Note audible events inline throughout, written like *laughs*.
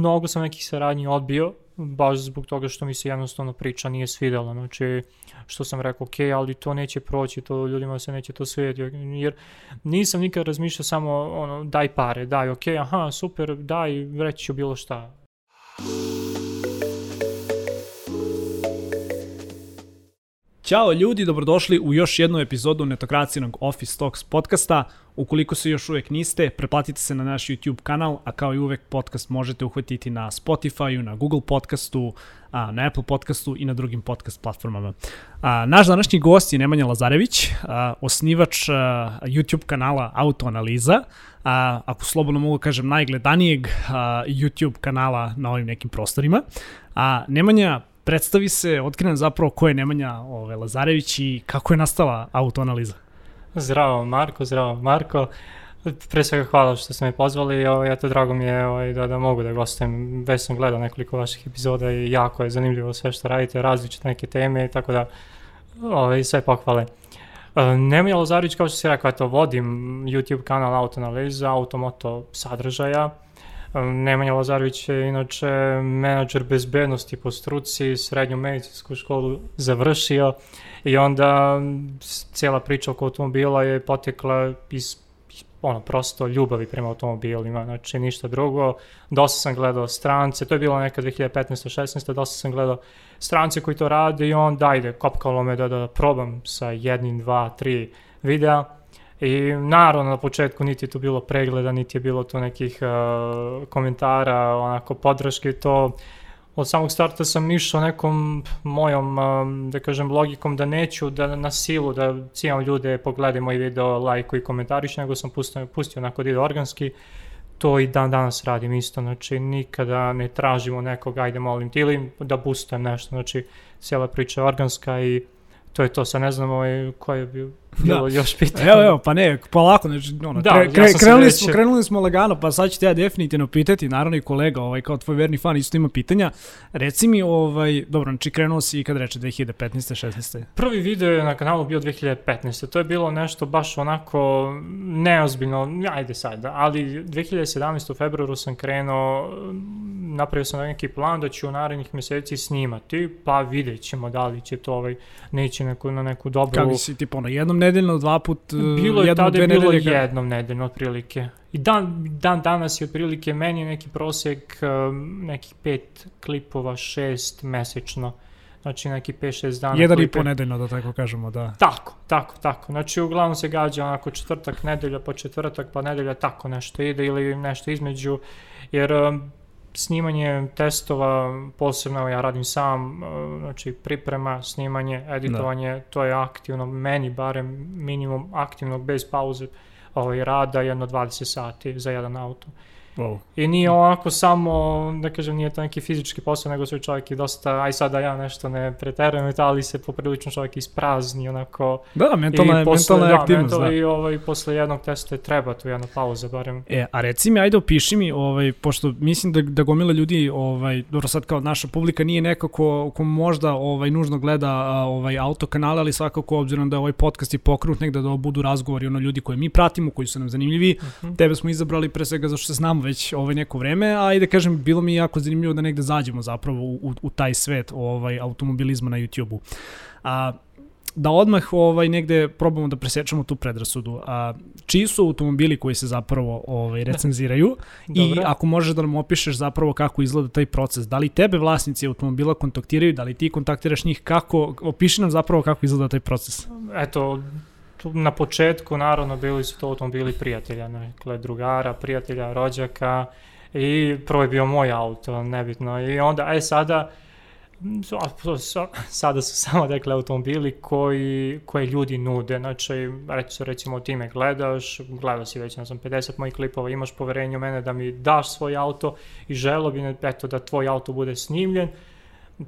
mnogo sam nekih saradnji odbio, baš zbog toga što mi se jednostavno priča nije svidela, znači što sam rekao, ok, ali to neće proći, to ljudima se neće to svidjeti, jer nisam nikad razmišljao samo ono, daj pare, daj, ok, aha, super, daj, reći ću bilo šta. Ćao ljudi, dobrodošli u još jednu epizodu netokracijnog Office Talks podcasta. Ukoliko se još uvek niste, preplatite se na naš YouTube kanal, a kao i uvek podcast možete uhvatiti na Spotify, na Google podcastu, na Apple podcastu i na drugim podcast platformama. Naš današnji gost je Nemanja Lazarević, osnivač YouTube kanala Autoanaliza, a, ako slobodno mogu kažem najgledanijeg a, YouTube kanala na ovim nekim prostorima. A, Nemanja predstavi se, otkrenem zapravo ko je Nemanja ove, Lazarević i kako je nastala autoanaliza. Zdravo Marko, zdravo Marko. Pre svega hvala što ste me pozvali, ovaj, eto drago mi je ovaj, da, da mogu da gostujem, već sam gledao nekoliko vaših epizoda i jako je zanimljivo sve što radite, različite neke teme, tako da ovaj, sve pohvale. Uh, Nemanja Lazarić, kao što si rekao, eto, vodim YouTube kanal Autoanaliza, automoto sadržaja, Nemanja Lazarević je inače menadžer bezbednosti po struci, srednju medicinsku školu završio i onda cijela priča oko automobila je potekla iz ono, prosto ljubavi prema automobilima, znači ništa drugo. Dosta sam gledao strance, to je bilo neka 2015-16, dosta sam gledao strance koji to rade i onda ajde, kopkalo me da, da probam sa jednim, dva, tri videa I naravno na početku niti je to bilo pregleda, niti je bilo to nekih uh, komentara, onako podrške to od samog starta sam išao nekom mojom, um, da kažem, logikom da neću da na silu da cijelim ljude pogledaju moj video, lajku i komentariš, nego sam pustio, pustio onako da ide organski. To i dan danas radim isto, znači nikada ne tražimo nekog, ajde molim ti, ili da boostujem nešto, znači cijela priča je organska i to je to, sad ne znam ovaj, ko je bio da. još pitanje. Evo, evo, pa ne, polako, znači, ono, da, kre, kre, ja krenuli, smo, krenuli smo lagano, pa sad ću te ja definitivno pitati, naravno i kolega, ovaj, kao tvoj verni fan, isto ima pitanja. Reci mi, ovaj, dobro, znači krenuo si kad reče 2015. 16. Prvi video je na kanalu bio 2015. To je bilo nešto baš onako neozbiljno, ajde sad, ali 2017. u februaru sam krenuo, napravio sam neki plan da ću u narednih meseci snimati, pa vidjet ćemo da li će to ovaj, neće neku, na neku dobru... Kako si, tipa, ono, jednom nedeljno, dva put, bilo je jednom, tada je bilo nedelje, jednom nedeljno otprilike. I dan, dan danas je otprilike meni neki prosek um, nekih pet klipova, šest mesečno. Znači neki 5-6 dana. Jedan i po nedeljno, da tako kažemo, da. Tako, tako, tako. Znači uglavnom se gađa onako četvrtak, nedelja, pa četvrtak, pa nedelja, tako nešto ide ili nešto između. Jer um, snimanje testova, posebno ja radim sam, e, znači priprema, snimanje, editovanje, da. to je aktivno, meni barem minimum aktivno bez pauze ovaj, rada jedno 20 sati za jedan auto. Wow. I nije ovako samo, da kažem, nije to neki fizički posao, nego se čovjek i dosta, aj sad da ja nešto ne preterujem, ali se poprilično čovjek isprazni, onako. Da, mentalna, je, posle, mentalna da, aktivnost, mental, da. I ovaj, posle jednog testa treba tu jedna pauza, barem. E, a reci mi, ajde opiši mi, ovaj, pošto mislim da, da gomila ljudi, ovaj, dobro sad kao naša publika nije neko ko, ko možda ovaj, nužno gleda ovaj, auto kanale, ali svakako obzirom da ovaj podcast je pokrenut negde da budu razgovori ono ljudi koje mi pratimo, koji su nam zanimljivi, uh mhm. -huh. tebe smo izabrali pre svega zašto se znamo već ovaj neko vreme, a i da kažem, bilo mi jako zanimljivo da negde zađemo zapravo u, u taj svet ovaj, automobilizma na YouTube-u. A, da odmah ovaj negde probamo da presečemo tu predrasudu. A čiji su automobili koji se zapravo ovaj recenziraju *laughs* i ako možeš da nam opišeš zapravo kako izgleda taj proces. Da li tebe vlasnici automobila kontaktiraju, da li ti kontaktiraš njih, kako opiši nam zapravo kako izgleda taj proces. Eto, na početku naravno bili su to automobili prijatelja, dakle drugara, prijatelja, rođaka i prvo je bio moj auto, nebitno. I onda, aj sada, sada su *laughs* samo dakle automobili koji, koje ljudi nude, znači reći, recimo ti me gledaš, gledao si već, ne znam, 50 mojih klipova, imaš poverenje u mene da mi daš svoj auto i želo bi eto, da tvoj auto bude snimljen,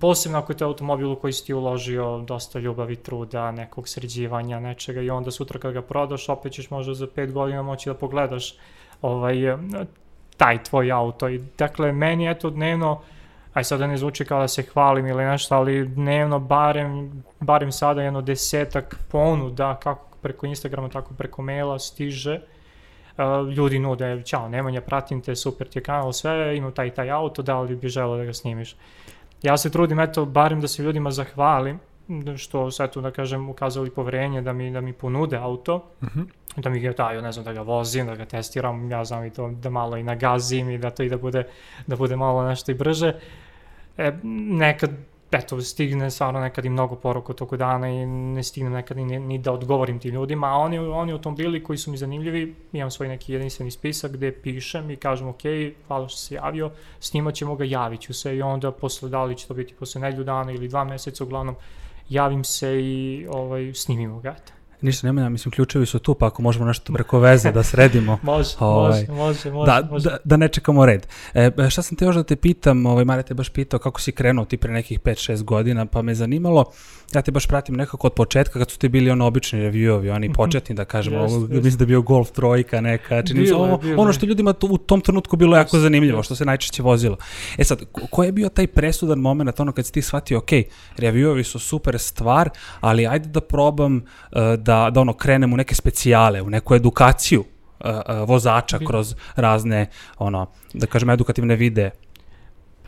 posebno ako je to automobil u koji si ti uložio dosta ljubavi, truda, nekog sređivanja, nečega i onda sutra kad ga prodaš, opet ćeš možda za pet godina moći da pogledaš ovaj, taj tvoj auto. I, dakle, meni eto dnevno, aj sad da ne zvuči kao da se hvalim ili nešto, ali dnevno barem, barem sada jedno desetak ponuda, kako preko Instagrama, tako preko maila stiže uh, ljudi nude, ćao, Nemanja, pratim te, super ti je kanal, sve, imam taj taj auto, da li bi želeo da ga snimiš. Ja se trudim, eto, barem da se ljudima zahvalim, što sve tu da kažem ukazali poverenje da mi da mi ponude auto uh Mhm. -huh. da mi ga daju ne znam da ga vozim da ga testiram ja znam i to da malo i nagazim i da to i da bude da bude malo nešto i brže e, nekad eto, stigne stvarno nekad i mnogo poruka toko dana i ne stignem nekad ni, ni da odgovorim tim ljudima, a oni, oni automobili koji su mi zanimljivi, imam svoj neki jedinstveni spisak gde pišem i kažem, ok, hvala što se javio, snimat ćemo ga, javit ću se i onda posle, da li će to biti posle nedelju dana ili dva meseca, uglavnom, javim se i ovaj, snimimo ga, eto. Ništa nema, mislim, ključevi su tu, pa ako možemo nešto preko veze da sredimo. *laughs* može, Ovaj, može, može, može, da, može. Da, da ne čekamo red. E, šta sam te još da te pitam, ovaj, Mare te baš pitao kako si krenuo ti pre nekih 5-6 godina, pa me zanimalo, ja te baš pratim nekako od početka kad su ti bili ono obični reviewovi, oni početni da kažemo, ovo, jest. mislim da bio Golf trojka neka, čini mi se Bilo je, ovo, bilo ono je. što ljudima tu, u tom trenutku bilo jako zanimljivo, što se najčešće vozilo. E sad, ko- ko je bio taj presudan moment, ono kad si ti shvatio, ok, reviewovi su super stvar, ali ajde da probam uh, da, da ono krenem u neke specijale, u neku edukaciju uh, uh, vozača kroz razne, ono, da kažem, edukativne videe.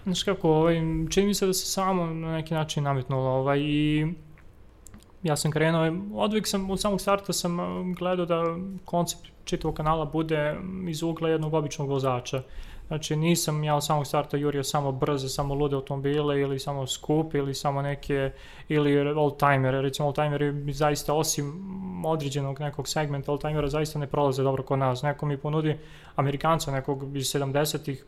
Znaš kako, ovaj, čini mi se da se samo na neki način nametnulo ovaj, i ja sam krenuo, od uvijek sam, od samog starta sam um, gledao da koncept čitavog kanala bude iz ugla jednog običnog vozača. Znači nisam ja od samog starta jurio samo brze, samo lude automobile ili samo skupe ili samo neke ili oldtimere, recimo oldtimeri zaista osim određenog nekog segmenta oldtimera zaista ne prolaze dobro kod nas. Neko mi ponudi Amerikanca nekog iz 70-ih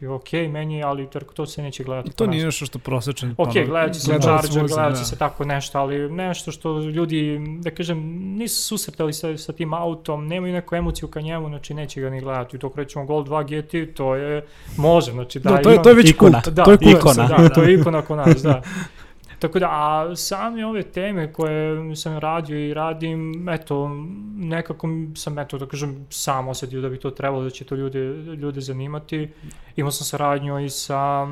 je ok meni, ali to- to se neće gledati. To nije nešto što prosečan... Ok, ono, gledat će se Charger, gledat da. će se tako nešto, ali nešto što ljudi, da kažem, nisu susretali sa, sa tim autom, nemaju neku emociju ka njemu, znači neće ga ni gledati. Dok rećemo Gold 2 GT, to je, može, znači da, Da, to je, ima- to je već Ikona. kult. da, to je kult. ikona. Da, to je ikona kod nas, da. *laughs* Tako da, a same ove teme koje sam radio i radim, eto, nekako sam, eto, da kažem, sam osetio da bi to trebalo, da će to ljude, ljude zanimati. Imao sam saradnju i sa,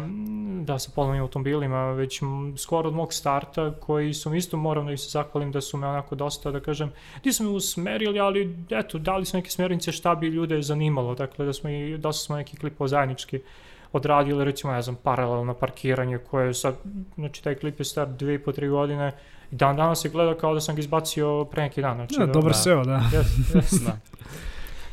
da, sa polovnim automobilima, već skoro od mog starta, koji su mi isto, moram da ih se zahvalim, da su me onako dosta, da kažem, nisu me usmerili, ali eto, dali su neke smernice šta bi ljude zanimalo, dakle, da smo i, dosta smo neki klipova zajednički odradili, recimo, ne znam, paralelno parkiranje koje je sad, znači taj klip je star dvije i po, tri godine i dan danas se gleda kao da sam ga izbacio pre neki dan. Znači, Da, dobar da. SEO, da. Yes, yes. Da.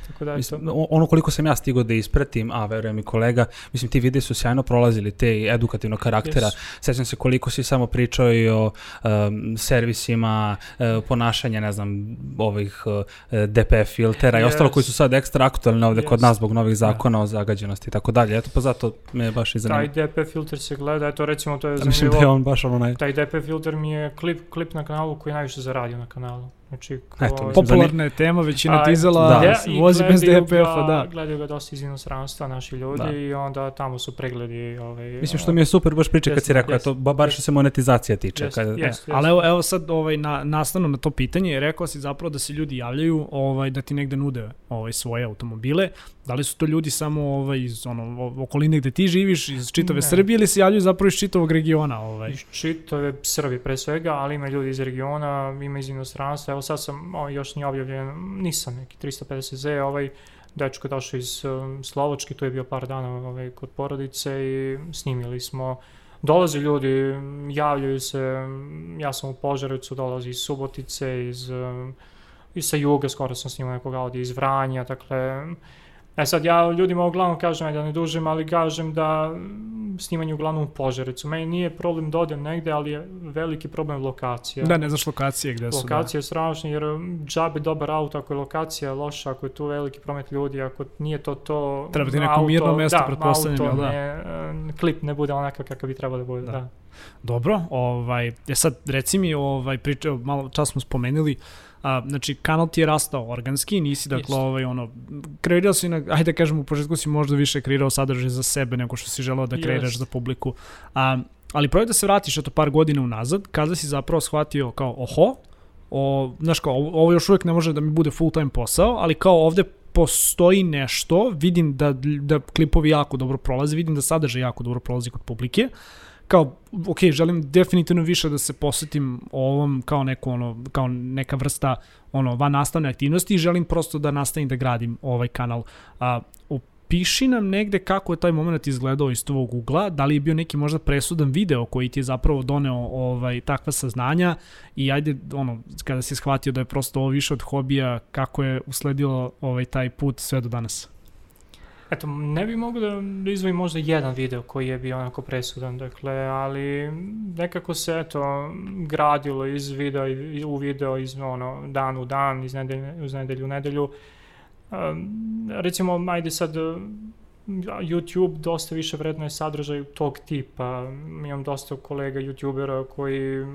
Tako da. Mislim, o- ono koliko sam ja stigao da ispratim, a verujem i kolega, mislim ti videi su sjajno prolazili te edukativnog karaktera. Yes. Sećam se koliko si samo pričao i o um, servisima, uh, ponašanja, ne znam, ovih uh, DPF filtera i Yes. ostalo koji su sad ekstra aktualni ovde kod Yes. nas zbog novih zakona o zagađenosti i tako dalje. Eto pa zato me baš i Taj zanima. DP filter se gleda, eto recimo to je Mislim zanimljivo. da je on baš ono naj... Taj DP filter mi je klip, klip na kanalu koji najviše zaradio na kanalu. Znači, ko, Eto, mislim, Popularna je tema, većina A, dizela da. i vozi bez DPF-a, da. Gledaju ga dosta iz inostranstva naši ljudi Da. i onda tamo su pregledi. Ovaj, Mislim što mi je super baš priča kad si rekao, jesno. eto, ba, bar što se monetizacija tiče. Jest, kad, jest, jest. Ali evo, evo sad ovaj, na, nastavno na to pitanje, rekao si zapravo da se ljudi javljaju ovaj, da ti negde nude ovaj, svoje automobile. Da li su to ljudi samo ovaj, iz ono, okoline gde ti živiš, iz čitave Ne. Srbije ili se javljaju zapravo iz čitavog regiona? Ovaj? Iz čitave Srbije pre svega, ali ima ljudi iz regiona, ima iz inostranstva. Evo sad sam, ovaj, još nije objavljen, nisam neki 350Z, ovaj dečko je došao iz um, Slovačke, tu je bio par dana ovaj, kod porodice i snimili smo. Dolaze ljudi, javljaju se, ja sam u Požarevcu, dolazi iz Subotice, iz, um, i sa juga, skoro sam snimao nekog Audi iz Vranja, dakle, E sad ja ljudima uglavnom kažem, da ne dužim, ali kažem da snimanje uglavnom u Požarecu. Meni nije problem da odem negde, ali je veliki problem lokacija. Da, ne znaš lokacije gde su. Lokacija je strašna jer džabe dobar auto ako je lokacija loša, ako je tu veliki promet ljudi, ako nije to to... Treba ti neko auto- mirno mesto, da, pretpostavljam, auto da? ne, e, klip ne bude onakav kakav bi trebao da bude, Da. da. Da. Dobro, ovaj, e sad reci mi, ovaj, priča, malo čas smo spomenuli, a, znači kanal ti je rastao organski, nisi dakle Jeste. ovaj, ono, kreirao si, na, ajde da kažem, u početku si možda više kreirao sadržaj za sebe nego što si želeo da kreiraš Jest. za publiku. A, ali prvo da se vratiš eto par godina unazad, kada si zapravo shvatio kao, oho, o, znaš kao, ovo još uvijek ne može da mi bude full time posao, ali kao ovde postoji nešto, vidim da, da klipovi jako dobro prolaze, vidim da sadržaj jako dobro prolazi kod publike, kao, ok, želim definitivno više da se posvetim ovom kao neko, ono, kao neka vrsta ono, van nastavne aktivnosti i želim prosto da nastavim da gradim ovaj kanal. A, opiši nam negde kako je taj moment izgledao iz tvog ugla, da li je bio neki možda presudan video koji ti je zapravo doneo ovaj, takva saznanja i ajde, ono, kada si shvatio da je prosto ovo više od hobija, kako je usledilo ovaj, taj put sve do danas? Eto, ne bih mogu da izvojim možda jedan video koji je bio onako presudan, dakle, ali nekako se, eto, gradilo iz videa u video, iz, ono, dan u dan, iz nedelje, uz nedelju u nedelju. Um, recimo, ajde sad, YouTube dosta više vredno sadržaj tog tipa. Imam dosta kolega youtubera koji,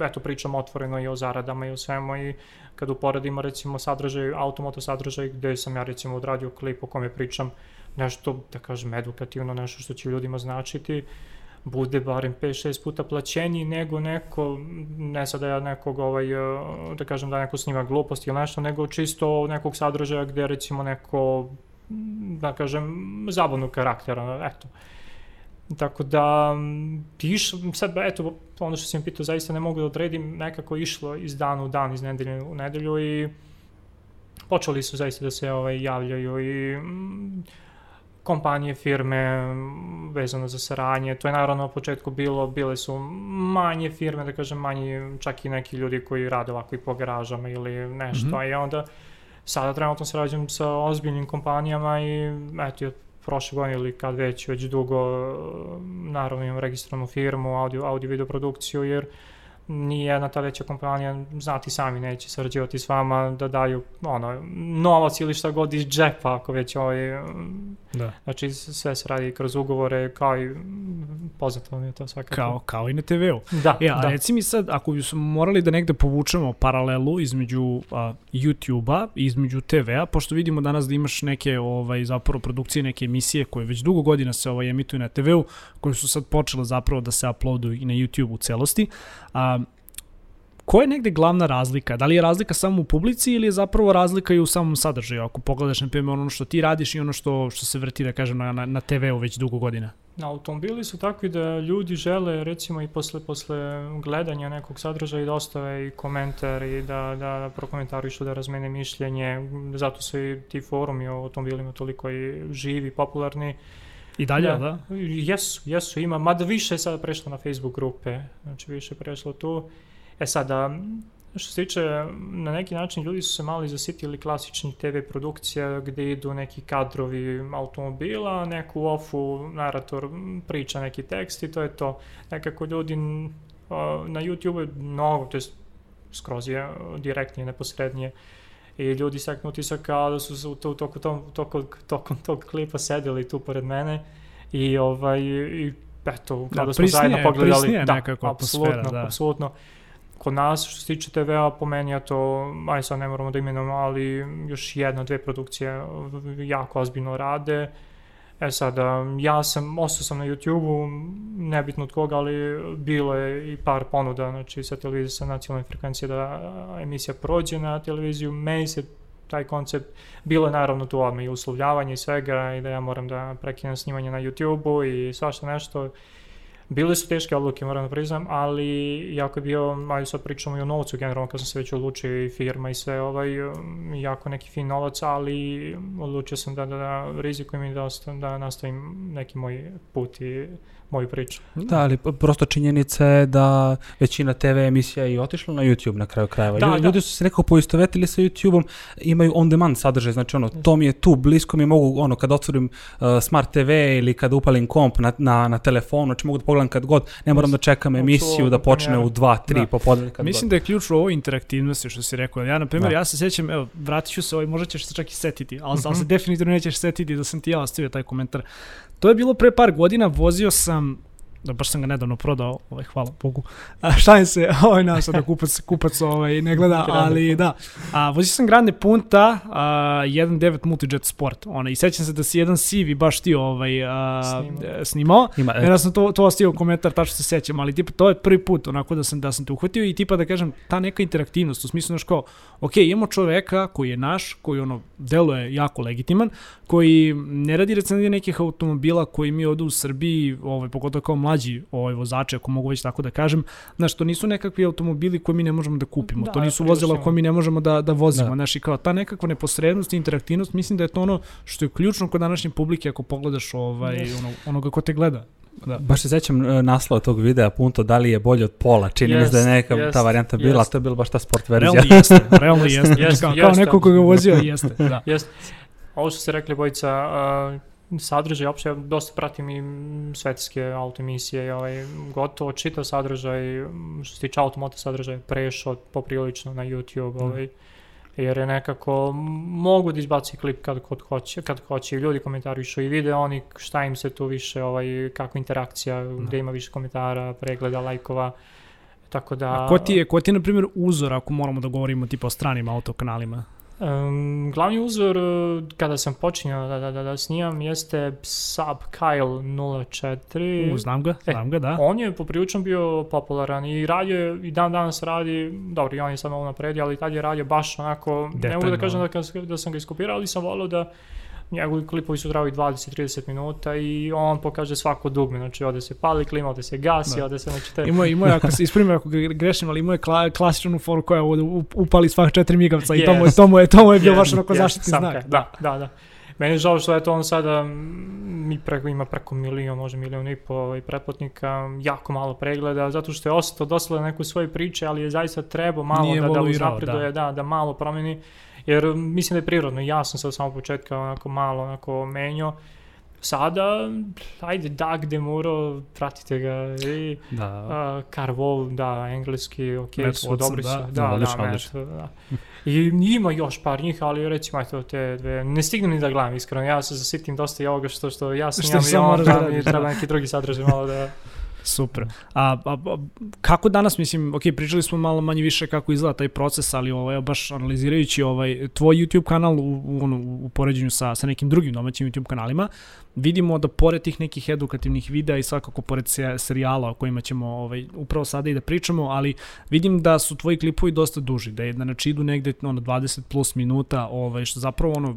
eto, pričam otvoreno i o zaradama i o svemu i kad uporedimo recimo sadržaj, automoto sadržaj gde sam ja recimo odradio klip o kome pričam nešto, da kažem, edukativno, nešto što će ljudima značiti, bude barem 5-6 puta plaćeniji nego neko, ne sad da ja nekog, ovaj, da kažem da neko snima gluposti ili nešto, nego čisto nekog sadržaja gde recimo neko, da kažem, zabavnu karaktera, eto. Tako da, piš, sad, eto, ono što sam pitao, zaista ne mogu da odredim, nekako išlo iz dana u dan, iz nedelje u nedelju i počeli su zaista da se ovaj, javljaju i mm, kompanije, firme vezano za saradnje. To je naravno na početku bilo, bile su manje firme, da kažem manji, čak i neki ljudi koji rade ovako i po garažama ili nešto, mm -hmm. i onda sada trenutno sarađujem sa ozbiljnim kompanijama i eto, prošle godine ili kad već, već dugo, naravno imam registranu firmu, audio, audio video produkciju, jer uh, ni jedna ta veća kompanija, znati sami, neće sarađivati s vama da daju ono, novac ili šta god iz džepa, ako već ovaj, da. znači sve se radi kroz ugovore, kao i poznato vam je to svakako. Kao, kao i na TV-u. Da, e, a da. reci mi sad, ako bi morali da negde povučemo paralelu između a, YouTube-a i između TV-a, pošto vidimo danas da imaš neke ovaj, zapravo produkcije, neke emisije koje već dugo godina se ovaj, emituju na TV-u, koje su sad počele zapravo da se uploaduju i na YouTube u celosti. A, Koja je negde glavna razlika? Da li je razlika samo u publici ili je zapravo razlika i u samom sadržaju? Ako pogledaš, na primjer, ono što ti radiš i ono što, što se vrti, da kažem, na, na, na TV-u već dugo godina. Automobili su takvi da ljudi žele, recimo, i posle, posle gledanja nekog sadržaja i da ostave i komentar i da, da prokomentarišu, da razmene mišljenje. Zato su i ti forumi o automobilima toliko i živi, popularni. I dalje, da? da? Jesu, jesu, ima, mada više je sada prešlo na Facebook grupe, znači više je prešlo tu. E sada, što se tiče, na neki način ljudi su se malo zasitili klasičnih TV produkcija gde idu neki kadrovi automobila, neku ofu, narator priča neki tekst i to je to. Nekako ljudi na YouTube mnogo, to je skroz je direktnije, neposrednije i ljudi steknu utisak kao da su se u to, toku, tom, tokom, tokom tog klipa sedeli tu pored mene i ovaj i eto, kada da, smo zajedno pogledali, da, apsolutno, da. apsolutno kod nas, što se tiče TV-a, po meni je to, aj sad ne moramo da imenujemo, ali još jedna, dve produkcije jako ozbiljno rade. E sad, ja sam, ostao sam na YouTube-u, nebitno od koga, ali bilo je i par ponuda, znači sa televizije sa nacionalne frekvencije da emisija prođe na televiziju. Meni se taj koncept, bilo je naravno tu odmah i uslovljavanje i svega i da ja moram da prekinem snimanje na YouTube-u i svašta nešto Bile su teške odluke, moram da priznam, ali jako je bio, ajde sad pričamo i o novcu generalno, kad sam se već odlučio i firma i sve, ovaj, jako neki fin novac, ali odlučio sam da, da, da rizikujem i da, da nastavim neki moj put i moju priču. Da, ali prosto činjenica je da većina TV emisija je otišla na YouTube na kraju krajeva. Da, ljudi, da. ljudi su se nekako poistovetili sa YouTube-om, imaju on demand sadržaj, znači ono, to mi je tu, blisko mi mogu, ono, kad otvorim uh, Smart TV ili kad upalim komp na, na, na telefonu, znači mogu da pogledam kad god, ne moram da čekam emisiju da počne u 2, 3 da. popodne kad Mislim god. da je ključ u ovoj interaktivnosti što si rekao. Ja, na primjer, da. ja se sjećam, evo, vratit ću se, ovaj, možda ćeš se čak i setiti, ali, mm -hmm. ali se definitivno nećeš setiti da sam ti ja ostavio taj komentar. To je bilo pre par godina, vozio sam da baš sam ga nedavno prodao, ovaj, hvala Bogu. A, šalim se, *laughs* ovaj naš da kupac, kupac ovaj, ne gleda, ali da. A, vozio sam Grande Punta, a, 1.9 Multijet Sport, ona, i sećam se da si jedan sivi baš ti ovaj, a, snimao. snimao. Ima, e. Ja sam to, to ostio komentar, tačno se sećam, ali tipa to je prvi put onako da sam, da sam te uhvatio i tipa da kažem, ta neka interaktivnost, u smislu znaš kao, ok, imamo čoveka koji je naš, koji ono, deluje jako legitiman, koji ne radi recenzije nekih automobila koji mi ovde u Srbiji, ovaj, pogotovo kao mlađi ovaj, vozači, ako mogu već tako da kažem, znaš, to nisu nekakvi automobili koje mi ne možemo da kupimo, Da, to nisu vozila koje mi ne možemo da, da vozimo, Da. znaš, i kao ta nekakva neposrednost i interaktivnost, mislim da je to ono što je ključno kod današnje publike ako pogledaš ovaj, Yes. ono, onoga ko te gleda. Da. Baš se sećam e, naslova tog videa, punto, da li je bolje od pola, čini mi se da je neka jest, ta varijanta bila, jest. a to je bila baš ta sport verzija. Realno jeste, realno jeste. Jeste, kao, kao jeste. neko ko ga vozio, jeste. Da. Jest. Ovo što ste rekli, bojica, uh, sadržaj, uopšte ja dosta pratim i mm, svetske autoemisije, i ovaj, gotovo čitav sadržaj, mm, što se tiče automoto sadržaja, prešao poprilično na YouTube, ovaj, jer je nekako, mogu da izbaci klip kad kod hoće, kad hoće, i ljudi komentarišu i vide oni šta im se tu više, ovaj, kakva interakcija, gde ima više komentara, pregleda, lajkova, tako da... A ko ti je, ko ti je, na primjer, uzor, ako moramo da govorimo tipa o stranim autokanalima? Um, glavni uzor uh, kada sam počinjao da, da, da, da snimam jeste Sub Kyle 04. U, znam ga, E, znam ga, da. On je poprilično bio popularan i radio je, i dan danas radi, dobro i on je sad malo napredio, ali tad je radio baš onako, ne mogu da Detaljno. kažem da, da sam ga iskopirao, ali sam volio da njegovi klipovi su trajali 20-30 minuta i on pokaže svako dugme, znači ovde se pali klima, ovde se gasi, Da. ovde se, znači te... Imao je, imao je, ako se ispravim ako gre- grešim, ali imao je kla, klasičnu foru koja ovde up- upali svak četiri migavca i to mu je, Yes. to mu je, to mu je bio Yes, baš onako yes, zaštitni znak. kaj, Da, da, da. Meni je žao što eto on sada mi preko, ima preko milion, može milion i po ovaj, pretplatnika, jako malo pregleda, zato što je ostao dosta neku svoje priče, ali je zaista trebao malo Nije da, da uznapreduje, da. da, da malo promeni, jer mislim da je prirodno, ja sam se od samog početka onako malo onako menjao, Sada, ajde, Doug Demuro, pratite ga i Da. Uh, Carvol, da, engleski, ok, Matt su dobri da. su, Da, da, da, odlično, Matt, odlično. da. I ima još par njih, ali recimo, eto, te dve, ne stignem ni da gledam, iskreno, ja se zasitim dosta i ovoga što, što ja Što snimam i samo moraš da mi radiš, treba da. neki drugi sadržaj malo da... Super. A, a, a, kako danas, mislim, ok, pričali smo malo manje više kako izgleda taj proces, ali ovaj, baš analizirajući ovaj, tvoj YouTube kanal u, u, u poređenju sa, sa nekim drugim domaćim YouTube kanalima, vidimo da pored tih nekih edukativnih videa i svakako pored se, serijala o kojima ćemo ovaj, upravo sada i da pričamo, ali vidim da su tvoji klipovi dosta duži, da je da znači idu negde ono 20 plus minuta, ovaj što zapravo ono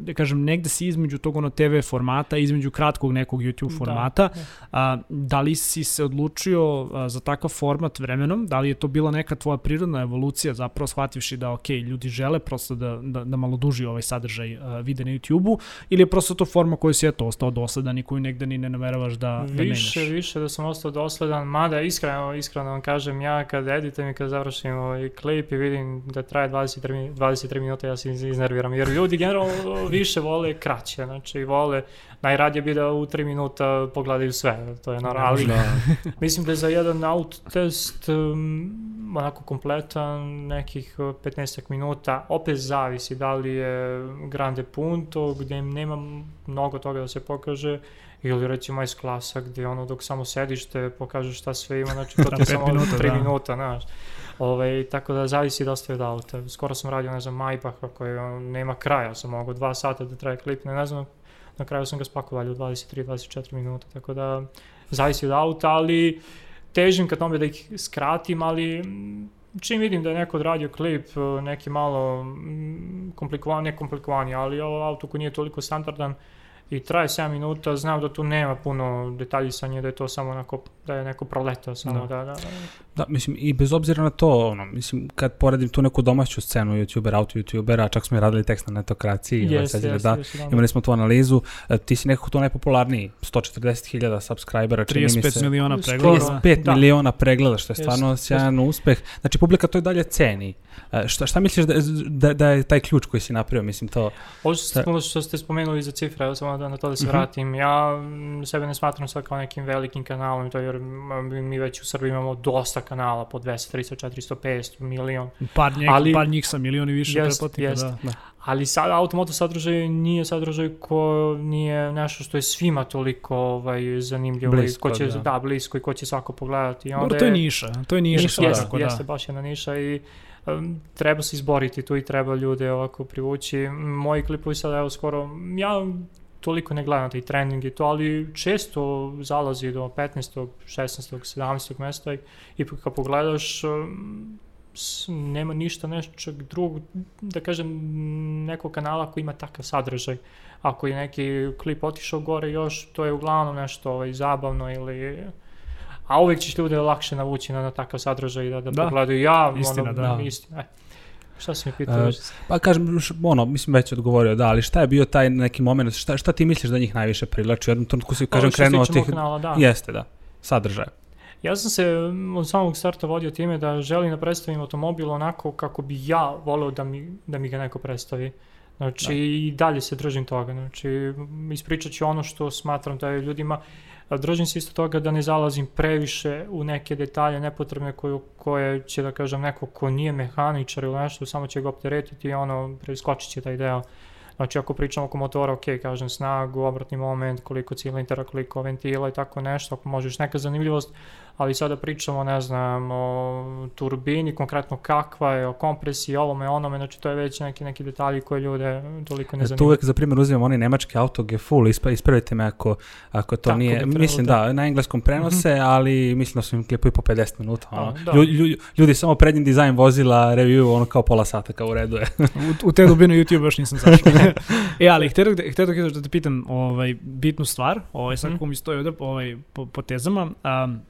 da kažem negde si između tog ono TV formata, između kratkog nekog YouTube Da, formata. A, da li si se odlučio a, za takav format vremenom? Da li je to bila neka tvoja prirodna evolucija zapravo shvativši da ok, ljudi žele prosto da, da, da malo duži ovaj sadržaj a, vide na YouTube-u ili je prosto to forma koju si eto ostao dosledan i koju negde ni ne nameravaš da, da više, menjaš? više da sam ostao dosledan, mada iskreno, iskreno vam kažem, ja kad editujem i kad završim ovaj klip i vidim da traje 23, mi- 23 minuta, ja se iz- iznerviram, jer ljudi generalno više vole kraće, znači vole, najradije bi da u 3 minuta pogledaju sve, to je normalno, ali Da. *laughs* Mislim da je za jedan autotest um, onako kompletan nekih uh, 15 minuta. Opet zavisi da li je Grande Punto gde nema mnogo toga da se pokaže ili recimo S klasa gdje ono dok samo sediš te pokaže šta sve ima, znači to ti Da, je samo minuta, 3 da. minuta, znaš. Ove, tako da zavisi dosta od auta. Skoro sam radio, ne znam, Maybacha koji on, nema kraja, sam mogao dva sata da traje klip, ne, ne znam, na kraju sam ga spakovao u 23-24 minuta, tako da zavisi od auta, ali težim ka tome da ih skratim, ali mm, čim vidim da je neko odradio klip, eh, neki malo mm, komplikovan, ne komplikovani, ali ovo auto koji nije toliko standardan i traje 7 minuta, znam da tu nema puno detaljisanja, da je to samo onako, da je neko proletao samo, da, da, da. Da, mislim, i bez obzira na to, ono, mislim, kad poredim tu neku domaću scenu youtubera, auto-youtubera, čak smo i radili tekst na netokraciji, ovaj, sad je jeste, da, još jedan. imali smo tu analizu, e, ti si nekako tu najpopularniji, 140.000 subscribera, čini mi se. 35 miliona pregleda. 35 Da. miliona pregleda, što je stvarno Jeste, sjajan uspeh. Znači, publika to i dalje ceni. E, šta, šta misliš da, da, da je taj ključ koji si napravio, mislim, to... Ovo što ste, ono što ste spomenuli za cifre, evo samo da na to da se Mhm. vratim. Ja sebe ne smatram sad kao nekim velikim kanalom, to jer mi već u Srbiji imamo dosta kanala po 200, 300, 400, 500, milion. Par, neki, Ali- par njih sa milioni više Jest, pretplatnika, jest. da. da. Ali sad automoto sadržaj nije sadržaj ko nije nešto što je svima toliko ovaj, zanimljivo Blisko, i ko će, da. da. blisko i ko će svako pogledati. I onda Dobro, to je niša, to je niša Niša, jeste, svakako, jeste da. baš jedna niša i treba se izboriti tu i treba ljude ovako privući. Moji klipovi sada, evo skoro, ja toliko ne gledam taj trending i to, ali često zalazi do 15. 16. 17. mesta i, i kad pogledaš nema ništa nečeg drugog, da kažem, nekog kanala koji ima takav sadržaj. Ako je neki klip otišao gore još, to je uglavnom nešto ovaj, zabavno ili a uvijek ćeš ljude lakše navući na, na takav sadržaj da, da, Da. pogledaju ja, Istina, ono, da. istina. E, šta si mi pitao? E, još? Pa kažem, ono, mislim već odgovorio, da, ali šta je bio taj neki moment, šta, šta ti misliš da njih najviše privlači? U jednom trenutku si, kažem, što se krenuo od tih... kanala, da. Jeste, da, sadržaja. Ja sam se mm, od samog starta vodio time da želim da predstavim automobil onako kako bi ja voleo da mi, da mi ga neko predstavi. Znači, Da. i dalje se držim toga. Znači, ispričat ću ono što smatram da je ljudima, držim se isto toga da ne zalazim previše u neke detalje nepotrebne koje, koje će, da kažem, neko ko nije mehaničar ili nešto, samo će ga opteretiti i ono, preskočit će taj deo. Znači, ako pričamo oko motora, ok, kažem snagu, obratni moment, koliko cilindara, koliko ventila i tako nešto, ako možeš neka zanimljivost, ali sada pričamo, ne znam, o turbini, konkretno kakva je, o kompresiji, ovome, onome, znači to je već neki, neki detalji koje ljude toliko ne Ja tu zanimaju. uvek za primjer uzimam onaj nemački auto Gefull, ispa, ispravite me ako, ako to Tako nije, mislim da. da, na engleskom prenose, ali mislim da su im klipovi po 50 minuta, ono. A, da. Lju- lju- ljudi samo prednji dizajn vozila, review, ono kao pola sata, kao u redu je. U, u te dubine YouTube još nisam zašao. *laughs* *laughs* e, ali htio da, htio da, da te pitam ovaj, bitnu stvar, ovaj, sad Mhm. kako mi stoji ovde ovaj, po, po tezama. Um,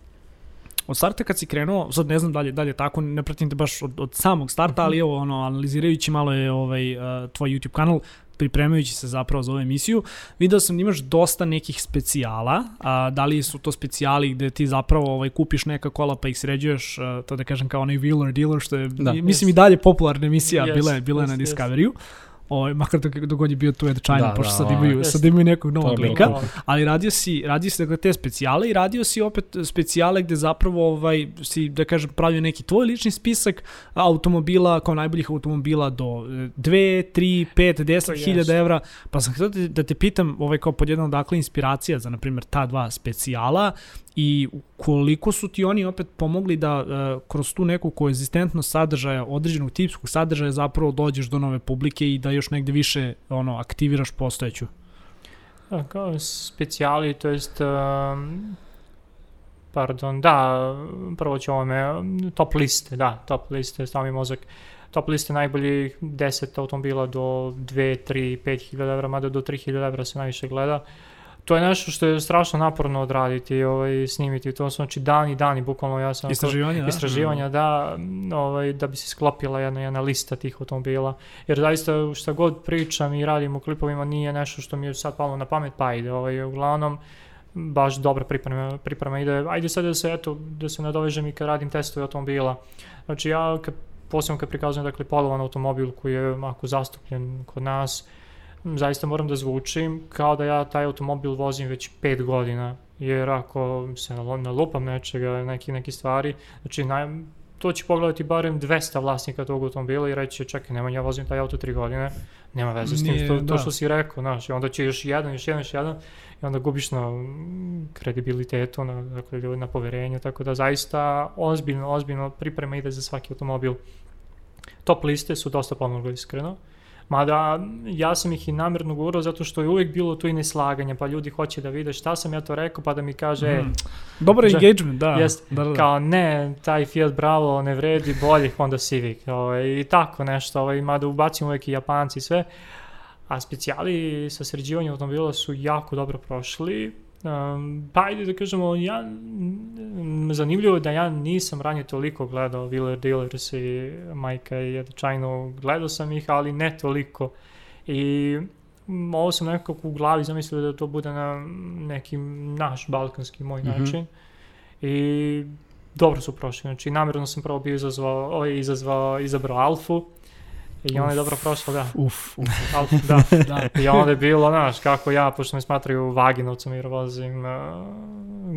od starta kad si krenuo, sad ne znam da li, da li je tako, ne pratim te baš od, od samog starta, ali evo, ono, analizirajući malo je ovaj, uh, tvoj YouTube kanal, pripremajući se zapravo za ovu emisiju, video sam da imaš dosta nekih specijala, a, da li su to specijali gde ti zapravo ovaj, kupiš neka kola pa ih sređuješ, a, to da kažem kao onaj wheeler dealer, što je, Da. mislim Yes. i dalje popularna emisija, Yes, bila je, bila je na yes, yes. Ovaj, makar dok, dok god je bio tu Ed China, Da, pošto da, sad ovaj, imaju, jest. sad imaju nekog novog lika, ali radio si, radio si dakle te specijale i radio si opet specijale gde zapravo ovaj, si, da kažem, pravio neki tvoj lični spisak automobila, kao najboljih automobila do 2, 3, 5, 10 To hiljada evra, pa sam htio da, da te pitam, ovaj, kao pod jednom, dakle, inspiracija za, na primjer, ta dva specijala i koliko su ti oni opet pomogli da uh, kroz tu neku koegzistentnost sadržaja, određenog tipskog sadržaja zapravo dođeš do nove publike i da još negde više ono aktiviraš postojeću. Da, kao specijali, to jest, um, pardon, da, prvo ću ovome, top liste, da, top liste, stavi mozak, top liste najboljih 10 automobila do 2, 3, 5 hiljada evra, mada do 3 hiljada evra se najviše gleda. To je nešto što je strašno naporno odraditi, ovaj, snimiti, to su znači dani, dani, bukvalno ja sam... Istraživanja, da? istraživanja, da, ovaj, da bi se sklopila jedna, jedna lista tih automobila. Jer zaista šta god pričam i radim u klipovima nije nešto što mi je sad palo na pamet, pa ide. Ovaj, uglavnom, baš dobra priprema, priprema ide. Ajde sad da se, eto, da se nadovežem i kad radim testove automobila. Znači ja, kad, posebno kad prikazujem dakle, polovan automobil koji je ako zastupljen kod nas, zaista moram da zvučim kao da ja taj automobil vozim već 5 godina. Jer ako se nalupam nečega, neki, neki stvari, znači naj, to će pogledati barem 200 vlasnika tog automobila i reći čekaj, nema ja vozim taj auto 3 godine, nema veze s tim, Nije, to, to da. što si rekao, znaš, i onda će još jedan, još jedan, još jedan, i onda gubiš na kredibilitetu, na, dakle, na poverenju, tako da zaista ozbiljno, ozbiljno priprema ide za svaki automobil. Top liste su dosta pomogli, iskreno. Mada ja sam ih i namjerno gurao zato što je uvijek bilo tu i neslaganje, pa ljudi hoće da vide šta sam ja to rekao, pa da mi kaže, Mhm. Dobar Že- engagement, da. Jest, da, da, da. kao ne, taj Fiat Bravo ne vredi boljih Honda Civic, ovaj, i tako nešto, ovaj, mada ubacimo uvijek i Japanci i sve, a specijali sa sređivanjem automobila su jako dobro prošli, Um, pa ajde da kažemo, ja, zanimljivo je da ja nisam ranije toliko gledao Wheeler Dealers i Majka i Ed China, gledao sam ih, ali ne toliko. I ovo sam nekako u glavi zamislio da to bude na neki naš balkanski moj Mhm. način. I dobro su prošli. Znači, namjerno sam prvo bio izazvao, ovaj izazvao, izabrao Alfu. I ona je dobro prošla, da. Uf, uf, Alfu, da. *laughs* da. I onda je bilo, znaš, kako ja, pošto me smatraju vaginovcem jer vozim uh,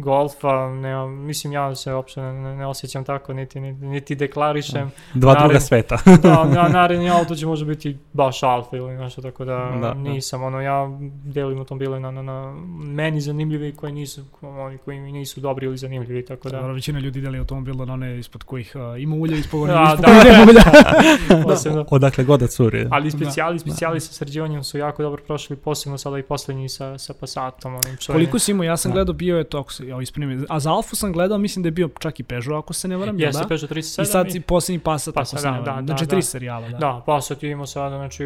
golfa, ne, mislim ja se uopšte ne, ne osjećam tako, niti, niti, niti deklarišem. Dva Naravno. druga sveta. *laughs* da, *laughs* na, naredni auto će možda biti baš alfa ili nešto, tako da, Da, da. nisam, ono, ja delim automobile na, na, na meni zanimljivi koji nisu, oni koji mi nisu dobri ili zanimljivi, tako da. Dobro, većina ljudi deli automobil na one ispod kojih uh, ima ulja, *laughs* ispod onih Da, ispod da. kojih nema ulja. Posebno. Odakle god da curi. Ali specijali, specijali sa sređivanjem su jako dobro prošli, posebno sada i poslednji sa, sa Passatom, onim čuvenim. Koliko si imao? Ja sam Da. gledao, bio je to, ako se, ja ispravim, a za Alfu sam gledao, mislim da je bio čak i Peugeot, ako se ne varam, Jeste, da? Peugeot 37 I sad i posljednji Passat, Passat, ako se ne da, varam. da, Znači da, tri da. serijala, da. Da, Passat imamo sada, znači,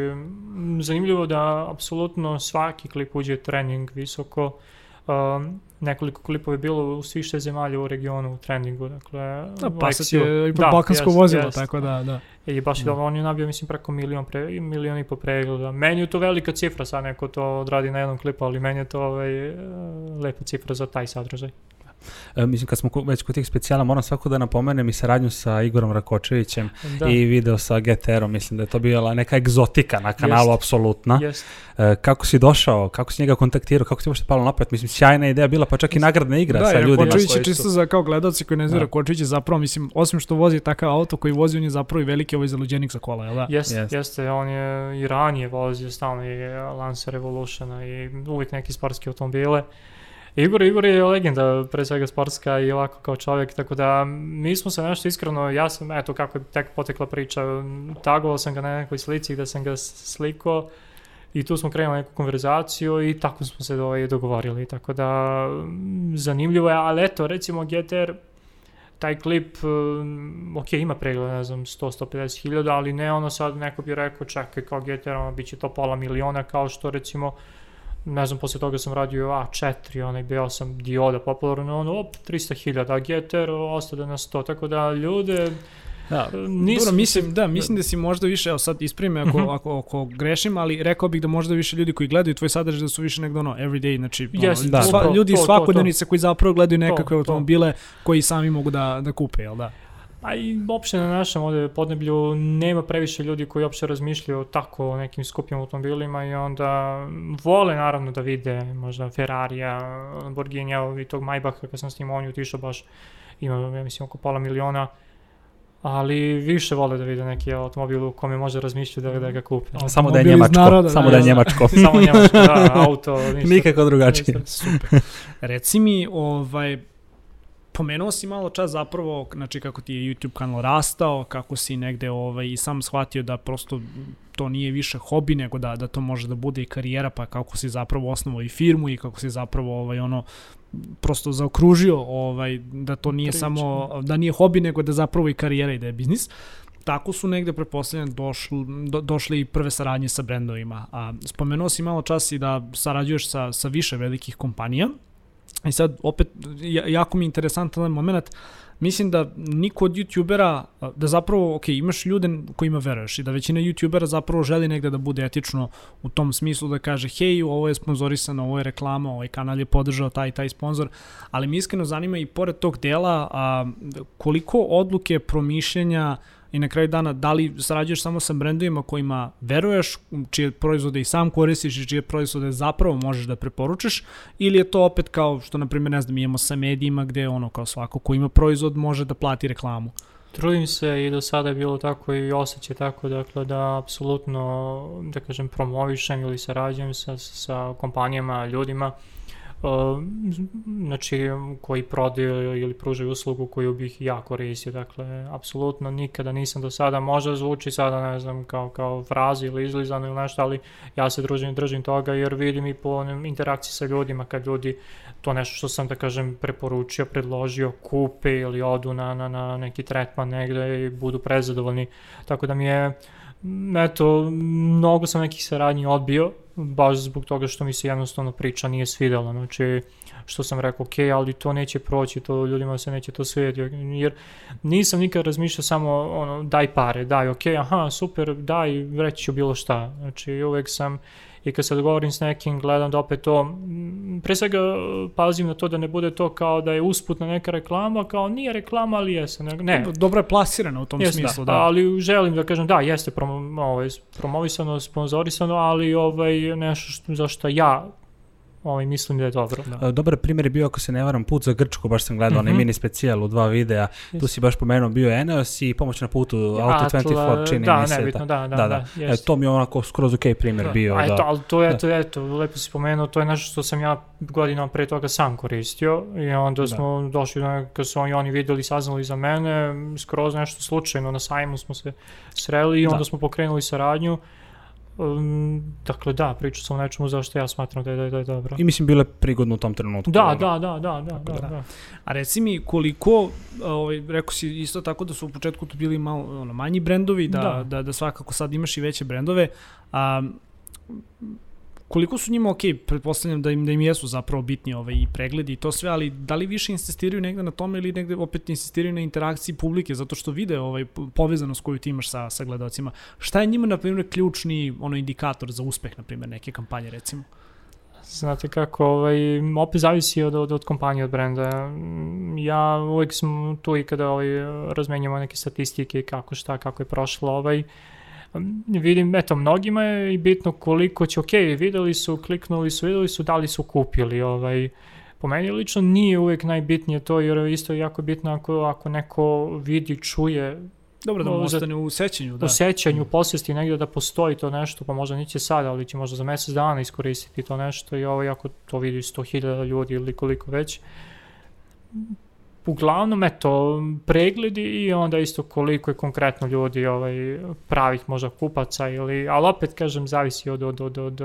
zanimljivo da apsolutno svaki klip uđe trening visoko. Um, nekoliko klipova je bilo u svih šest zemalja u regionu u trendingu, dakle... Da, Passat je ipak da, balkansko jest, vozilo, jest. tako da, da. I baš Da. da. on je nabio, mislim, preko milion, pre, milion i po pregleda. Meni je to velika cifra, sad neko to odradi na jednom klipu, ali meni je to ovaj, e, lepa cifra za taj sadržaj. E, mislim, kad smo već kod tih specijala, moram svako da napomenem i saradnju sa Igorom Rakočevićem Da, i video sa GTR-om. Mislim da je to bila neka egzotika na kanalu, Jest. apsolutna. jest. E, kako si došao, kako si njega kontaktirao, kako ti uopšte palo napad? Mislim, sjajna ideja bila, pa čak i nagradna igra da, sa jer ljudima. Kočević koji je čisto za kao gledalci koji ne znaju, Da. da. Kočević je zapravo, mislim, osim što vozi takav auto koji vozi, on je zapravo i veliki ovaj zaluđenik za kola, jel da? Jest, Jest. Jeste, on je i ranije vozio stalno i Lancer Revolutiona i uvijek neki sportski automobile. Igor, Igor je legenda, pre svega sportska i ovako kao čovjek, tako da mi smo se nešto iskreno, ja sam, eto kako je tek potekla priča, tagovao sam ga na nekoj slici gde sam ga s- slikao i tu smo krenuli neku konverzaciju i tako smo se ovaj, dogovorili, tako da mm, zanimljivo je, ali eto, recimo GTR, taj klip, um, ok, ima pregled, ne znam, 100-150 hiljada, ali ne ono sad neko bi rekao, čekaj, kao GTR, ono, bit će to pola miliona, kao što recimo, ne znam, posle toga sam radio A4, onaj B8 dioda popularno, ono, op, 300 hiljada, a GTR ostade na 100, tako da ljude, Da, Nisam- Dobro, mislim, da, mislim da si možda više, evo sad isprimi ako, Mhm. ako, ako grešim, ali rekao bih da možda više ljudi koji gledaju tvoj sadržaj da su više negdje ono everyday, znači Jest, ono, da. sva, ljudi to, to, svakodnevnice koji zapravo gledaju nekakve to. automobile koji sami mogu da, da kupe, jel da? A i uopšte na našem ovde podneblju nema previše ljudi koji uopšte razmišljaju tako o nekim skupim automobilima i onda vole naravno da vide možda Ferrarija, Lamborghinija i tog Maybacha kad sam s njim on je otišao baš ima ja mislim oko pola miliona ali više vole da vide neki automobil u kome može razmišljati da, da ga kupe. Samo da je njemačko, naroda, samo da, da je da. njemačko. Samo njemačko, da, *laughs* auto, ništa. Nikako drugačije. ništa. Super. Reci mi, ovaj, pomenuo si malo čas zapravo, znači kako ti je YouTube kanal rastao, kako si negde ovaj, i sam shvatio da prosto to nije više hobi, nego da, da to može da bude i karijera, pa kako si zapravo osnovao i firmu i kako si zapravo ovaj, ono, prosto zaokružio ovaj, da to nije Priča. samo, da nije hobi, nego da zapravo i karijera i da je biznis. Tako su negde, pretpostavljam, došli, do, došli i prve saradnje sa brendovima. A, spomenuo si malo čas i da sarađuješ sa, sa više velikih kompanija. I sad, opet, ja- jako mi je interesantan moment, mislim da niko od youtubera, da zapravo, ok, imaš ljude kojima veruješ i da većina youtubera zapravo želi negde da bude etično u tom smislu da kaže, hej, ovo je sponzorisano, ovo je reklama, ovaj kanal je podržao taj taj sponsor, ali mi iskreno zanima i pored tog dela a, koliko odluke, promišljenja i na kraju dana da li sarađuješ samo sa brendovima kojima veruješ, čije proizvode i sam koristiš i čije proizvode zapravo možeš da preporučiš ili je to opet kao što na primjer ne znam imamo sa medijima gde ono kao svako ko ima proizvod može da plati reklamu. Trudim se i do sada je bilo tako i osjećaj tako, dakle da apsolutno, da kažem, promovišem ili sarađujem sa, sa kompanijama, ljudima, znači koji prodaju ili pružaju uslugu koju bih ja koristio, dakle, apsolutno nikada nisam do sada, možda zvuči sada, ne znam, kao, kao frazi ili izlizano ili nešto, ali ja se družim, držim toga jer vidim i po onim interakciji sa ljudima kad ljudi to nešto što sam da kažem preporučio, predložio, kupe ili odu na, na, na neki tretman negde i budu prezadovoljni. Tako da mi je, eto, mnogo sam nekih saradnji odbio, baš zbog toga što mi se jednostavno priča nije svidela. Znači, što sam rekao, ok, ali to neće proći, to ljudima se neće to svidjeti, jer nisam nikad razmišljao samo ono, daj pare, daj, ok, aha, super, daj, reći ću bilo šta. Znači, uvek sam i kad se dogovorim s nekim, gledam da opet to, pre svega pazim na to da ne bude to kao da je usputna neka reklama, kao nije reklama, ali jeste. Ne, ne Dobro je plasirano u tom jeste, smislu, da. ali želim da kažem da, jeste promo, ovaj, promovisano, sponzorisano, ali ovaj, nešto što, za što ja ovaj, mislim da je dobro. Da. E, Dobar primjer je bio, ako se ne varam, put za Grčku, baš sam gledao, onaj Mhm. mini specijal u dva videa, tu Jest. si baš pomenuo, bio je Eneos i pomoć na putu, Auto 24, čini da, mi se. nebitno, da, da, da, da, da. E, to mi je onako skroz ok primjer bio. A eto, da. ali to je, eto, eto, lepo si spomenuo, to je nešto što sam ja godinama pre toga sam koristio i onda Da. smo došli do kad su oni, oni videli, saznali za mene, skroz nešto slučajno, na sajmu smo se sreli i onda Da. smo pokrenuli saradnju. Um, dakle, da, pričao sam o nečemu zašto ja smatram da je, da je, da je dobro. I mislim, bilo je prigodno u tom trenutku. Da, ono. da, da, da, da, da, da. da. A reci mi koliko, ovaj, rekao si isto tako da su u početku tu bili malo ono, manji brendovi, da, da. Da. Da, da svakako sad imaš i veće brendove, a koliko su njima, ok, pretpostavljam da im, da im jesu zapravo bitni ovaj, i pregledi i to sve, ali da li više insistiraju negde na tome ili negde opet insistiraju na interakciji publike, zato što vide ovaj, povezanost koju ti imaš sa, sa gledalcima. Šta je njima, na primjer, ključni ono, indikator za uspeh, na primjer, neke kampanje, recimo? Znate kako, ovaj, opet zavisi od, od, od kompanije, od brenda. Ja uvijek sam tu i kada ovaj, razmenjamo neke statistike, kako šta, kako je prošlo, ovaj, vidim, eto, mnogima je i bitno koliko će, ok, videli su, kliknuli su, videli su, da li su kupili, ovaj, po meni lično nije uvek najbitnije to, jer isto je jako bitno ako, ako neko vidi, čuje, Dobro da mu ostane u sećanju, da. U sećanju, posvesti negde da postoji to nešto, pa možda neće sada, ali će možda za mesec dana iskoristiti to nešto i ovo, ako to vidi 100.000 ljudi ili koliko već, uglavnom, eto, pregledi i onda isto koliko je konkretno ljudi ovaj, pravih možda kupaca ili, ali opet kažem, zavisi od, od, od, od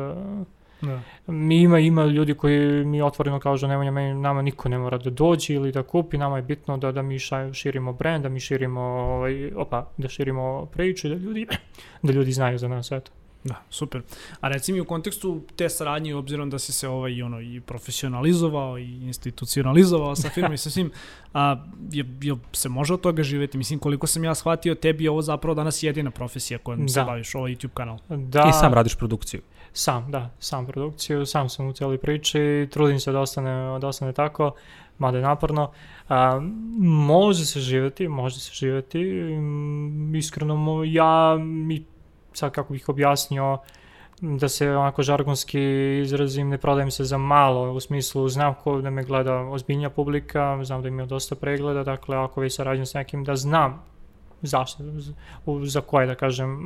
Da. Mi ima, ima ljudi koji mi otvoreno kažu nema, meni, nama niko ne mora da dođe ili da kupi, nama je bitno da, da mi širimo brend, da mi širimo, ovaj, opa, da širimo priču, da ljudi, *clears throat* da ljudi znaju za nas, eto. Da, super. A reci mi u kontekstu te saradnje, obzirom da si se ovaj, ono, i profesionalizovao i institucionalizovao sa firmom i sa svim, *laughs* a, je, je, se može od toga živeti? Mislim, koliko sam ja shvatio, tebi je ovo zapravo danas jedina profesija kojom da. se baviš, ovaj YouTube kanal. Da. I sam radiš produkciju. Sam, da, sam produkciju, sam sam u cijeloj priči, trudim se da ostane, da ostane tako, mada je naporno. A, može se živeti, može se živeti, iskreno ja mi sad kako bih objasnio, da se onako žargonski izrazim, ne prodajem se za malo, u smislu znam ko da me gleda ozbiljnja publika, znam da ima dosta pregleda, dakle ako već sarađujem s nekim, da znam zašto, za koje da kažem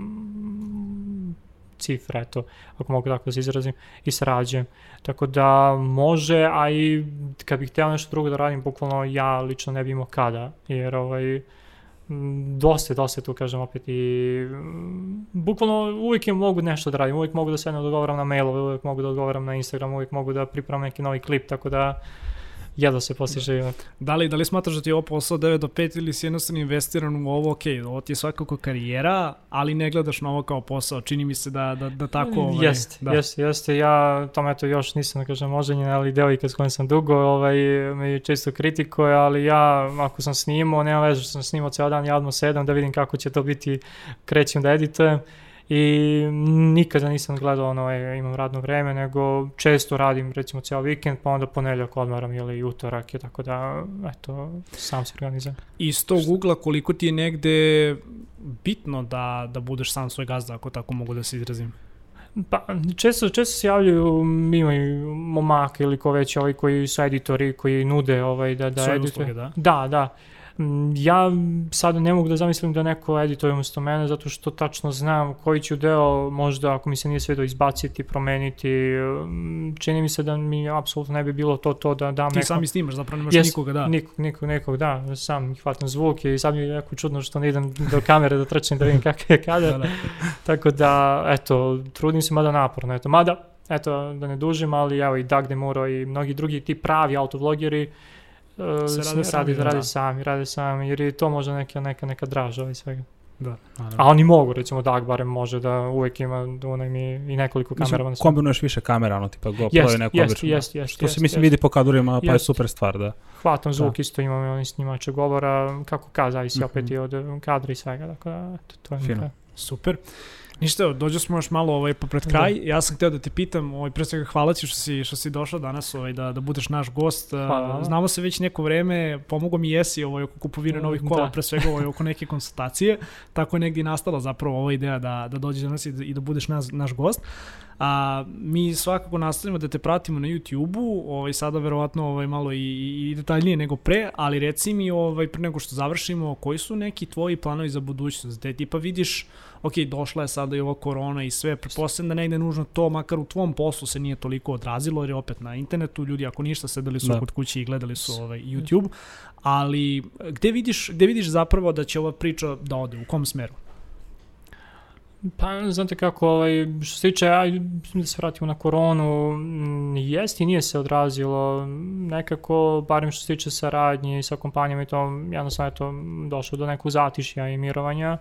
cifre, eto, ako mogu tako da se izrazim, i sarađujem. Tako da može, a i kad bih htio nešto drugo da radim, bukvalno ja lično ne bi imao kada, jer ovaj, Mm, dosta, dosta tu kažem opet i mm, bukvalno uvijek je mogu nešto da radim, uvijek mogu da se ne odgovaram na mailove, uvijek mogu da odgovaram na Instagram, uvijek mogu da pripremam neki novi klip, tako da jedva se postiže život. Da li, da li smatraš da ti je ovo posao 9 do 5 ili si jednostavno investiran u ovo, ok, ovo ti je svakako karijera, ali ne gledaš na ovo kao posao, čini mi se da, da, da tako... Ovaj, jeste, da. jeste, jeste, ja tome eto još nisam, da kažem, oženjen, ali devojka s kojom sam dugo, ovaj, me često kritikuje, ali ja, ako sam snimao, nema veze što sam snimao ceo dan, ja odmah sedam da vidim kako će to biti, krećem da editujem, i nikada nisam gledao ono, e, imam radno vreme, nego često radim recimo cijel vikend, pa onda ponedeljak odmaram ili utorak, je, tako da, eto, sam se organizujem. Iz tog ugla koliko ti je negde bitno da, da budeš sam svoj gazda, ako tako mogu da se izrazim? Pa, često, često se javljaju, imaju momaka ili ko već, ovaj koji su editori, koji nude ovaj, da, da edituju. da? Da, da. Mm, ja sada ne mogu da zamislim da neko edituje umesto mene, zato što tačno znam koji ću deo možda, ako mi se nije svedo, izbaciti, promeniti. Mm, čini mi se da mi apsolutno ne bi bilo to to da dam Ti neko... sami snimaš, zapravo nemaš yes, nikoga, da. Nikog, nikog, nekog, da, sam hvatam zvuk i sad mi je jako čudno što ne idem do kamere da trčem da vidim *laughs* kakav je kadar. da, da. Tako da, eto, trudim se mada naporno, eto, mada, eto, da ne dužim, ali evo i Doug Demuro i mnogi drugi ti pravi autovlogeri, se radi, radi, radi da. sami, radi sami, jer je to možda neka, neka, neka draža ovaj svega. Da. A oni mogu, recimo Dag barem može da uvek ima da onaj mi i nekoliko kamera. Mislim, kombinuješ više kamera, ono tipa GoPro yes, i neko yes, obično. Yes, yes, Što yes, se mislim yes. vidi po kadrovima, pa je super stvar, da. Hvatam zvuk, da. isto imam oni snimače govora, kako ka, zavisi mm -hmm. opet i od kadra i svega, tako da, to, to je Fino. Super. Ništa, dođe smo još malo ovaj, pa pred kraj. Da. Ja sam hteo da te pitam, ovaj, pre svega hvala ti što si, što si došao danas ovaj, da, da budeš naš gost. Hvala. Znamo se već neko vreme, pomogo mi jesi ovaj, oko kupovine novih kola, da. pre svega ovaj, oko neke konsultacije. Tako je negdje nastala zapravo ova ideja da, da dođeš danas i da, i da budeš naš, naš gost. A mi svakako nastavimo da te pratimo na YouTube-u, ovaj sada verovatno ovaj malo i, i detaljnije nego pre, ali reci mi ovaj pre nego što završimo, koji su neki tvoji planovi za budućnost? Da tipa vidiš ok, došla je sada i ova korona i sve, pretpostavljam da negde nužno to, makar u tvom poslu se nije toliko odrazilo, jer je opet na internetu, ljudi ako ništa sedeli su da. kod kuće i gledali su ovaj YouTube, ali gde vidiš, gde vidiš zapravo da će ova priča da ode, u kom smeru? Pa, znate kako, ovaj, što se tiče, aj, da se vratimo na koronu, jest i nije se odrazilo, nekako, barem što se tiče saradnje sa kompanijama i to, jednostavno je to došlo do nekog zatišja i mirovanja,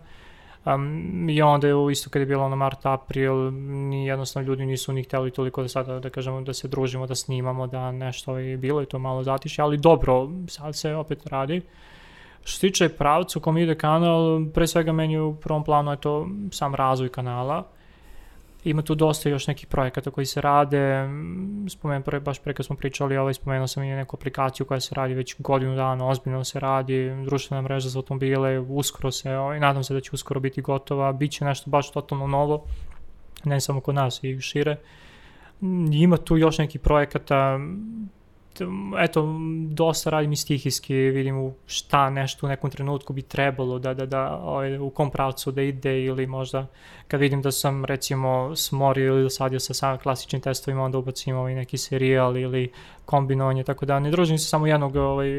Um, I onda je isto kad je bilo ono mart, april, ni jednostavno ljudi nisu ni hteli toliko da sada, da kažemo, da se družimo, da snimamo, da nešto je bilo i to malo zatiše, ali dobro, sad se opet radi. Što se tiče pravcu kom ide kanal, pre svega meni u prvom planu je to sam razvoj kanala. Ima tu dosta još nekih projekata koji se rade, spomenuo pre, baš pre kad smo pričali, ovaj, spomenuo sam i neku aplikaciju koja se radi već godinu dana, ozbiljno se radi, društvena mreža za automobile, uskoro se, ovaj, nadam se da će uskoro biti gotova, bit će nešto baš totalno novo, ne samo kod nas i šire. Ima tu još nekih projekata, eto, dosta radim i stihijski, vidim šta nešto u nekom trenutku bi trebalo da, da, da, ovaj, u kom pravcu da ide ili možda kad vidim da sam recimo smorio ili dosadio sa sam klasičnim testovima, onda ubacim ovaj neki serijal ili kombinovanje, tako da ne družim se samo jednog ovaj,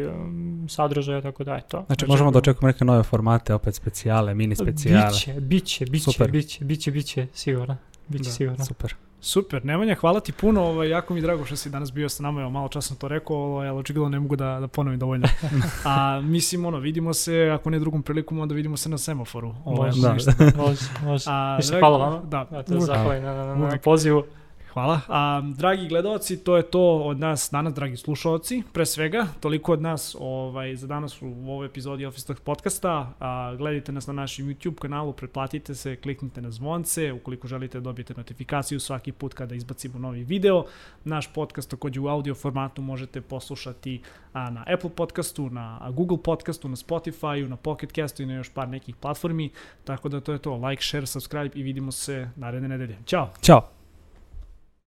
sadržaja, tako da eto. Znači, možemo da očekujemo neke nove formate, opet specijale, mini specijale. Biće, biće, biće, Super. biće, biće, biće, sigurno. Biće da, sigurno. Super. Super, Nemanja, hvala ti puno, ovaj, jako mi je drago što si danas bio sa nama, evo, malo čas sam to rekao, ovaj, ali očigledno ne mogu da, da ponovim dovoljno. *laughs* A mislim, ono, vidimo se, ako ne drugom prilikom, onda vidimo se na semaforu. Ovaj, može, da. može, može. A, hvala vam. Da. Ja te zahvalim na, na, na, na pozivu. Hvala. A, dragi gledalci, to je to od nas danas, dragi slušalci. Pre svega, toliko od nas ovaj, za danas u, u ovoj epizodi Office Talk podcasta. A, gledajte nas na našem YouTube kanalu, pretplatite se, kliknite na zvonce, ukoliko želite da dobijete notifikaciju svaki put kada izbacimo novi video. Naš podcast takođe u audio formatu možete poslušati a, na Apple podcastu, na Google podcastu, na Spotify, na Pocket Castu i na još par nekih platformi. Tako da to je to. Like, share, subscribe i vidimo se naredne nedelje. Ćao! Ćao!